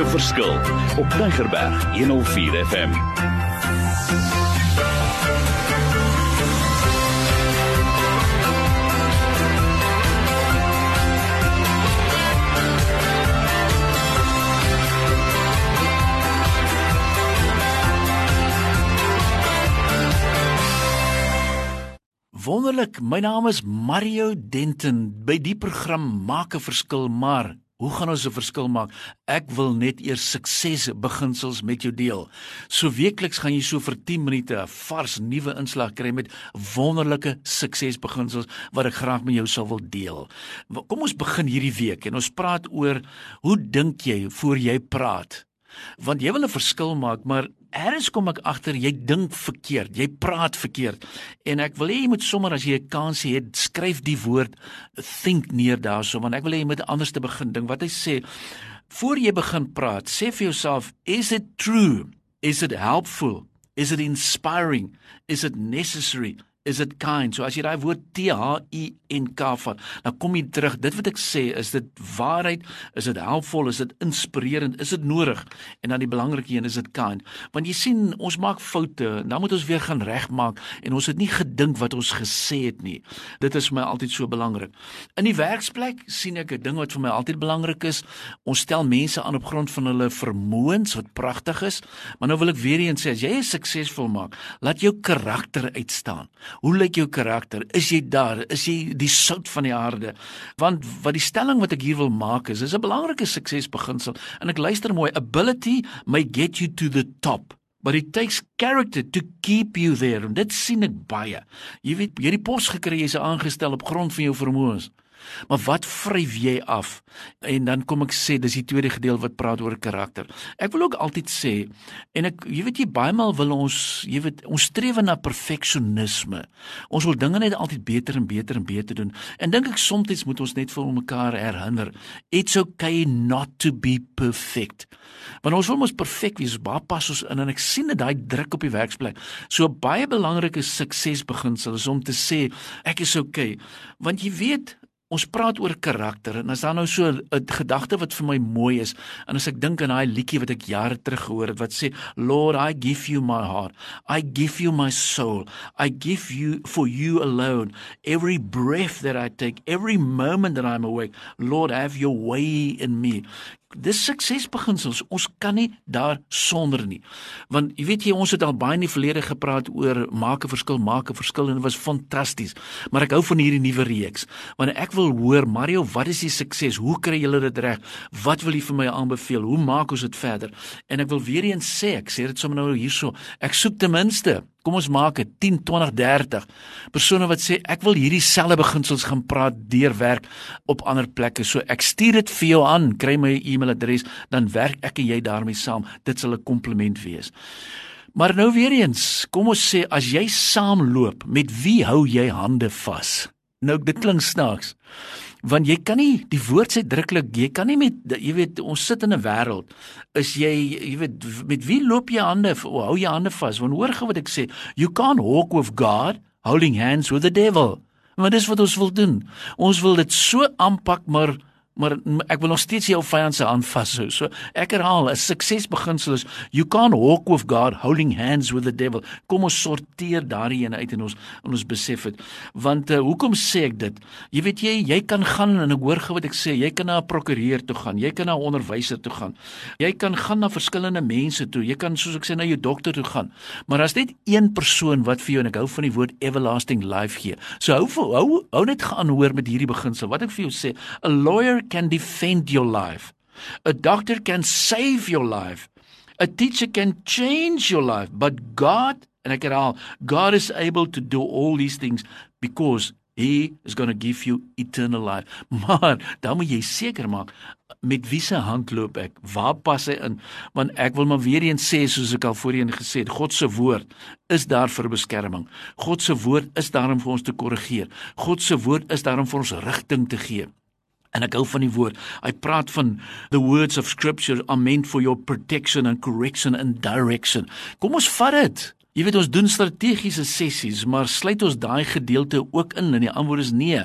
'n verskil op Tigerberg 104 FM. Wonderlik, my naam is Mario Denton. By die program maak 'n verskil, maar hoe gaan ons 'n verskil maak? Ek wil net eers sukses beginsels met jou deel. So weekliks gaan jy so vir 10 minute 'n vars nuwe inslag kry met wonderlike suksesbeginsels wat ek graag met jou sal wil deel. Kom ons begin hierdie week en ons praat oor hoe dink jy voor jy praat? Want jy wil 'n verskil maak, maar Eers kom ek agter jy dink verkeerd, jy praat verkeerd. En ek wil hê jy moet sommer as jy 'n kans het, skryf die woord think neer daarso, want ek wil hê jy moet anders te begin dink. Wat hy sê, voor jy begin praat, sê vir jouself, is it true? Is it helpful? Is it inspiring? Is it necessary? Is it kind? So as jy daai woord T H I en K van. Nou kom jy terug. Dit wat ek sê is dit waarheid, is dit helpful, is dit inspirerend, is dit nodig? En dan die belangrike een is dit kind. Want jy sien, ons maak foute, dan moet ons weer gaan regmaak en ons het nie gedink wat ons gesê het nie. Dit is vir my altyd so belangrik. In die werksplek sien ek 'n ding wat vir my altyd belangrik is. Ons stel mense aan op grond van hulle vermoëns wat pragtig is, maar nou wil ek weer eens sê as jy suksesvol maak, laat jou karakter uitstaan. Hoe lyk jou karakter? Is jy daar? Is jy die sout van die aarde. Want wat die stelling wat ek hier wil maak is, is 'n belangrike suksesbeginsel en ek luister mooi, ability may get you to the top. But it takes character to keep you there. En dit sien ek baie. Jy weet, jy het die pos gekry, jy's aangestel op grond van jou vermoëns. Maar wat vryf jy af? En dan kom ek sê dis die tweede gedeelte wat praat oor karakter. Ek wil ook altyd sê en ek jy weet jy baie maal wil ons jy weet ons streef na perfeksionisme. Ons wil dinge net altyd beter en beter en beter doen. En dink ek soms moet ons net vir mekaar herinner it's okay not to be perfect. Want ons wil mos perfek wees, baie pas ons in en ek sien dit daai druk op die werksplek. So baie belangrike suksesbeginsel is om te sê ek is okay. Want jy weet Ons praat oor karakter en as daar nou so 'n gedagte wat vir my mooi is? En as ek dink aan daai liedjie wat ek jare terug gehoor het wat sê Lord I give you my heart. I give you my soul. I give you for you alone every breath that I take every moment that I'm awake. Lord have your way in me dis suksesbeginsels. Ons kan nie daar sonder nie. Want jy weet jy ons het al baie in die verlede gepraat oor maak 'n verskil, maak 'n verskil en dit was fantasties. Maar ek hou van hierdie nuwe reeks. Want ek wil hoor Mario, wat is die sukses? Hoe kry julle dit reg? Wat wil jy vir my aanbeveel? Hoe maak ons dit verder? En ek wil weer eens sê, ek sê dit sommer nou hierso. Ek soek ten minste Kom ons maak dit 10, 20, 30 persone wat sê ek wil hierdie selfde beginsels gaan praat deurwerk op ander plekke. So ek stuur dit vir jou aan, kry my e-mailadres, dan werk ek en jy daarmee saam. Dit sal 'n kompliment wees. Maar nou weer eens, kom ons sê as jy saamloop, met wie hou jy hande vas? Nou dit klink snaaks want jy kan nie die woord sê druklik jy kan nie met jy weet ons sit in 'n wêreld is jy jy weet met wie loop jy hande hou jy hande vas want hoor gou wat ek sê you can't walk with god holding hands with the devil maar dis wat ons wil doen. Ons wil dit so aanpak maar maar ek wil nog steeds jou vyand se hand vashou. So ek herhaal, 'n suksesbeginsel is you can't walk with God holding hands with the devil. Kom ons sorteer daardie een uit in ons in ons besef dit. Want uh, hoekom sê ek dit? Jy weet jy, jy kan gaan en ek hoor gou wat ek sê, jy kan na 'n prokureur toe gaan, jy kan na 'n onderwyser toe gaan. Jy kan gaan na verskillende mense toe. Jy kan soos ek sê na jou dokter toe gaan. Maar as net een persoon wat vir jou en ek hou van die woord everlasting life gee. So hou hou hou net gaan hoor met hierdie beginsel. Wat ek vir jou sê, a lawyer can defend your life. A doctor can save your life. A teacher can change your life. But God, and can all, God is able to do all these things because He is going to give you eternal life. Maar dan moet jy seker maak met wie se hand loop ek? Waar pas hy in? Want ek wil maar weer eens sê soos ek al voorheen gesê het, God se woord is daar vir beskerming. God se woord is daar om vir ons te korrigeer. God se woord is daar om vir ons rigting te gee. En ek hou van die woord. Hy praat van the words of scripture are meant for your protection and correction and direction. Kom ons vat dit. Jy weet ons doen strategiese sessies, maar sluit ons daai gedeelte ook in en die antwoord is nee.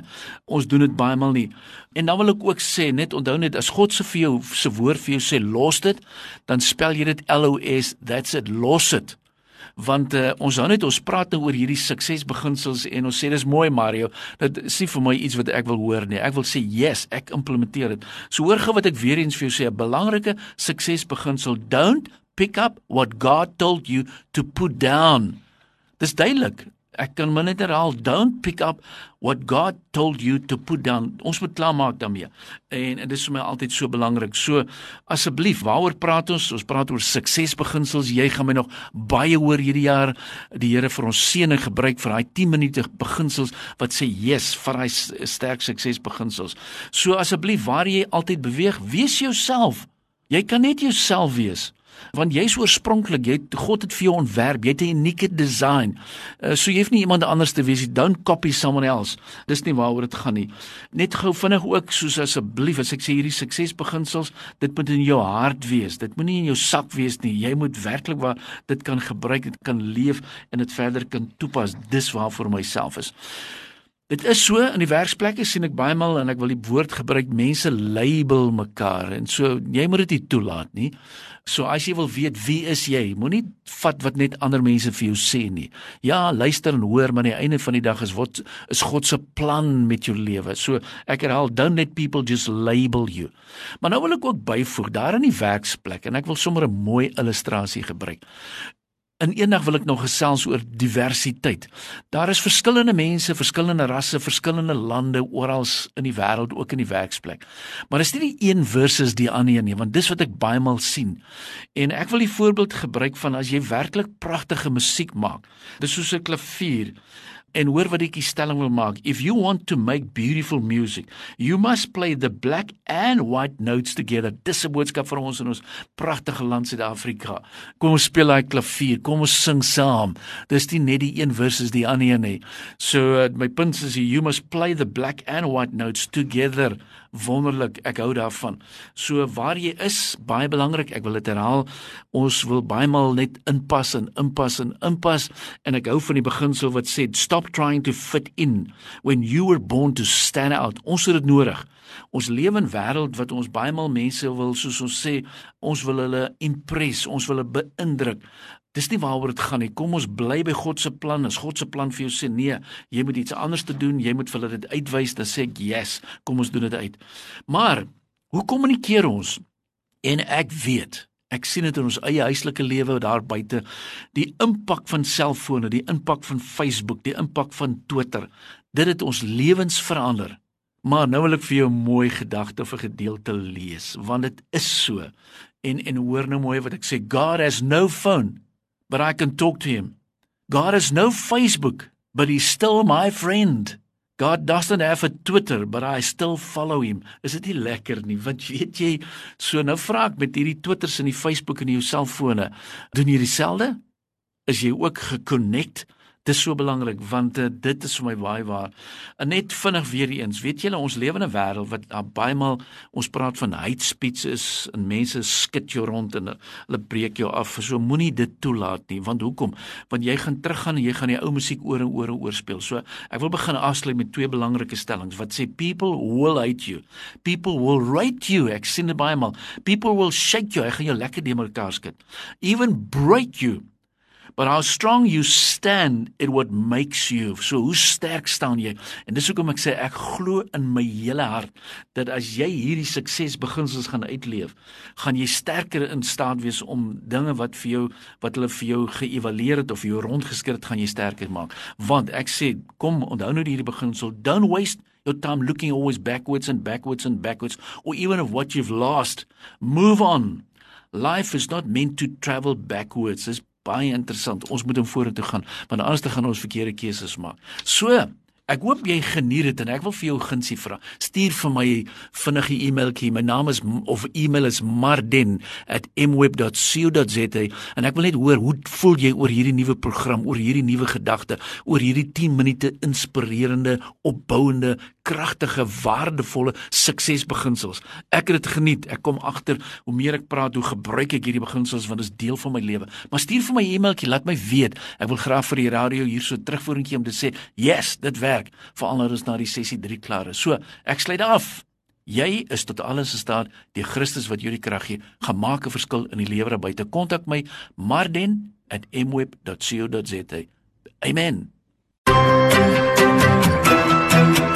Ons doen dit baie maal nie. En dan wil ek ook sê, net onthou net as God se vir jou se woord vir jou sê los dit, dan spel jy dit L O S, that's it, los dit. Want uh, ons hou net ons praat nou oor hierdie suksesbeginsels en ons sê dis mooi Mario, dit is nie vir my iets wat ek wil hoor nie. Ek wil sê yes, ek implementeer dit. So hoor gou wat ek weer eens vir jou sê, 'n belangrike suksesbeginsel, don't pick up what God told you to put down. Dis duidelik. Ek kan maar net herhaal, don't pick up what God told you to put down. Ons moet klaarmaak daarmee. En, en dit is vir my altyd so belangrik. So asseblief, waaroor praat ons? Ons praat oor suksesbeginsels. Jy gaan my nog baie hoor hierdie jaar die Here vir ons seëning gebruik vir daai 10 minute beginsels wat sê yes, vir daai sterk suksesbeginsels. So asseblief, waar jy altyd beweeg, wees jouself. Jy kan net jouself wees want jy's oorspronklik jy God het vir jou ontwerp jy het 'n unieke design. Uh, so jy hoef nie iemand anders te wees don't copy someone else. Dis nie waaroor dit gaan nie. Net gou vinnig ook soos asseblief as ek sê hierdie suksesbeginsels dit moet in jou hart wees. Dit moenie in jou sak wees nie. Jy moet werklik waar dit kan gebruik dit kan leef en dit verder kan toepas. Dis waarvoor myself is Dit is so in die werksplekke sien ek baie maal en ek wil die woord gebruik mense label mekaar en so jy moet dit nie toelaat nie. So as jy wil weet wie is jy, moenie vat wat net ander mense vir jou sê nie. Ja, luister en hoor, maar aan die einde van die dag is wat is God se plan met jou lewe. So ek herhaal, don't let people just label you. Maar nou wil ek ook byvoeg daar in die werksplek en ek wil sommer 'n mooi illustrasie gebruik. In eendag wil ek nog gesels oor diversiteit. Daar is verskillende mense, verskillende rasse, verskillende lande oral in die wêreld, ook in die werksplek. Maar dis nie die een versus die ander nie, want dis wat ek baie maal sien. En ek wil die voorbeeld gebruik van as jy werklik pragtige musiek maak. Dis soos 'n klavier en hoor wat ek die stelling wil maak. If you want to make beautiful music, you must play the black and white notes together. Dis 'n boodskap vir ons in ons pragtige land Suid-Afrika. Kom ons speel daai klavier, kom ons sing saam. Dis nie net die een versus die ander een nie. So uh, my punt is you must play the black and white notes together wonderlik. Ek hou daarvan. So waar jy is, baie belangrik. Ek wil dit herhaal. Ons wil baie maal net inpas en inpas en inpas en ek hou van die beginsel wat sê stop trying to fit in when you were born to stand out. Ons het dit nodig. Ons lewe in 'n wêreld wat ons baie maal mense wil soos ons sê, ons wil hulle impress, ons wil hulle beïndruk. Dis nie waaroor dit gaan nie. Kom ons bly by God se plan. As God se plan vir jou sê nee, jy moet iets anders te doen, jy moet vir hulle dit uitwys, dan sê ek yes, kom ons doen dit uit. Maar hoe kommunikeer ons? En ek weet, ek sien dit in ons eie huislike lewe daar buite, die impak van selfone, die impak van Facebook, die impak van Twitter, dit het ons lewens verander. Maar nou wil ek vir jou 'n mooi gedagte of 'n gedeelte lees, want dit is so. En en hoor nou mooi wat ek sê, God has no phone but I can talk to him. God has no Facebook, but he's still my friend. God doesn't have a Twitter, but I still follow him. Is dit nie lekker nie? Want weet jy, so nou vra ek met hierdie Twitters en die Facebook en jou selfone, doen jy dieselfde? Is jy ook gekonnekt Dis so belangrik want uh, dit is vir my baie waar. En net vinnig weer eens, weet julle ons lewe in 'n wêreld wat uh, baie maal ons praat van hate speech is en mense skit jou rond en uh, hulle breek jou af. So moenie dit toelaat nie want hoekom? Want jy gaan teruggaan en jy gaan die ou musiek oor en oor en oor speel. So ek wil begin afsluit met twee belangrike stellings wat sê people will hate you. People will rate you. Ek sien dit baie maal. People will shake you. Ek gaan jou lekker de mekaar skud. Even break you but how strong you stand it what makes you. So hoe sterk staan jy? En dis hoekom ek sê ek glo in my hele hart dat as jy hierdie suksesbeginsels gaan uitleef gaan jy sterker in staat wees om dinge wat vir jou wat hulle vir jou geëvalueer het of jou rondgeskryf het gaan jy sterker maak. Want ek sê kom onthou nou hierdie beginsel don't waste your time looking always backwards and backwards and backwards or even of what you've lost move on. Life is not meant to travel backwards. It's baie interessant. Ons moet hom vorentoe gaan, want anders dan gaan ons verkeerde keuses maak. So, ek hoop jy geniet dit en ek wil vir jou gunsie vra. Stuur vir my vinnige e-mailtjie. My naam is of e-mail is marden@mweb.co.za en ek wil net hoor hoe voel jy oor hierdie nuwe program, oor hierdie nuwe gedagte, oor hierdie 10 minute inspirerende, opbouende kragtige, waardevolle suksesbeginsels. Ek het dit geniet. Ek kom agter hoe meer ek praat, hoe gebruik ek hierdie beginsels want dit is deel van my lewe. Maar stuur vir my 'n e-mailtjie, laat my weet. Ek wil graag vir die radio hierso terugvoeringkie om te sê, "Yes, dit werk." Veral nou is na die sessie 3 klaar is. So, ek sluit af. Jy is tot alles in staat deur Christus wat jou die krag gee. Gemaak 'n verskil in die lewe buite. Kontak my marden@mweb.co.za. Amen.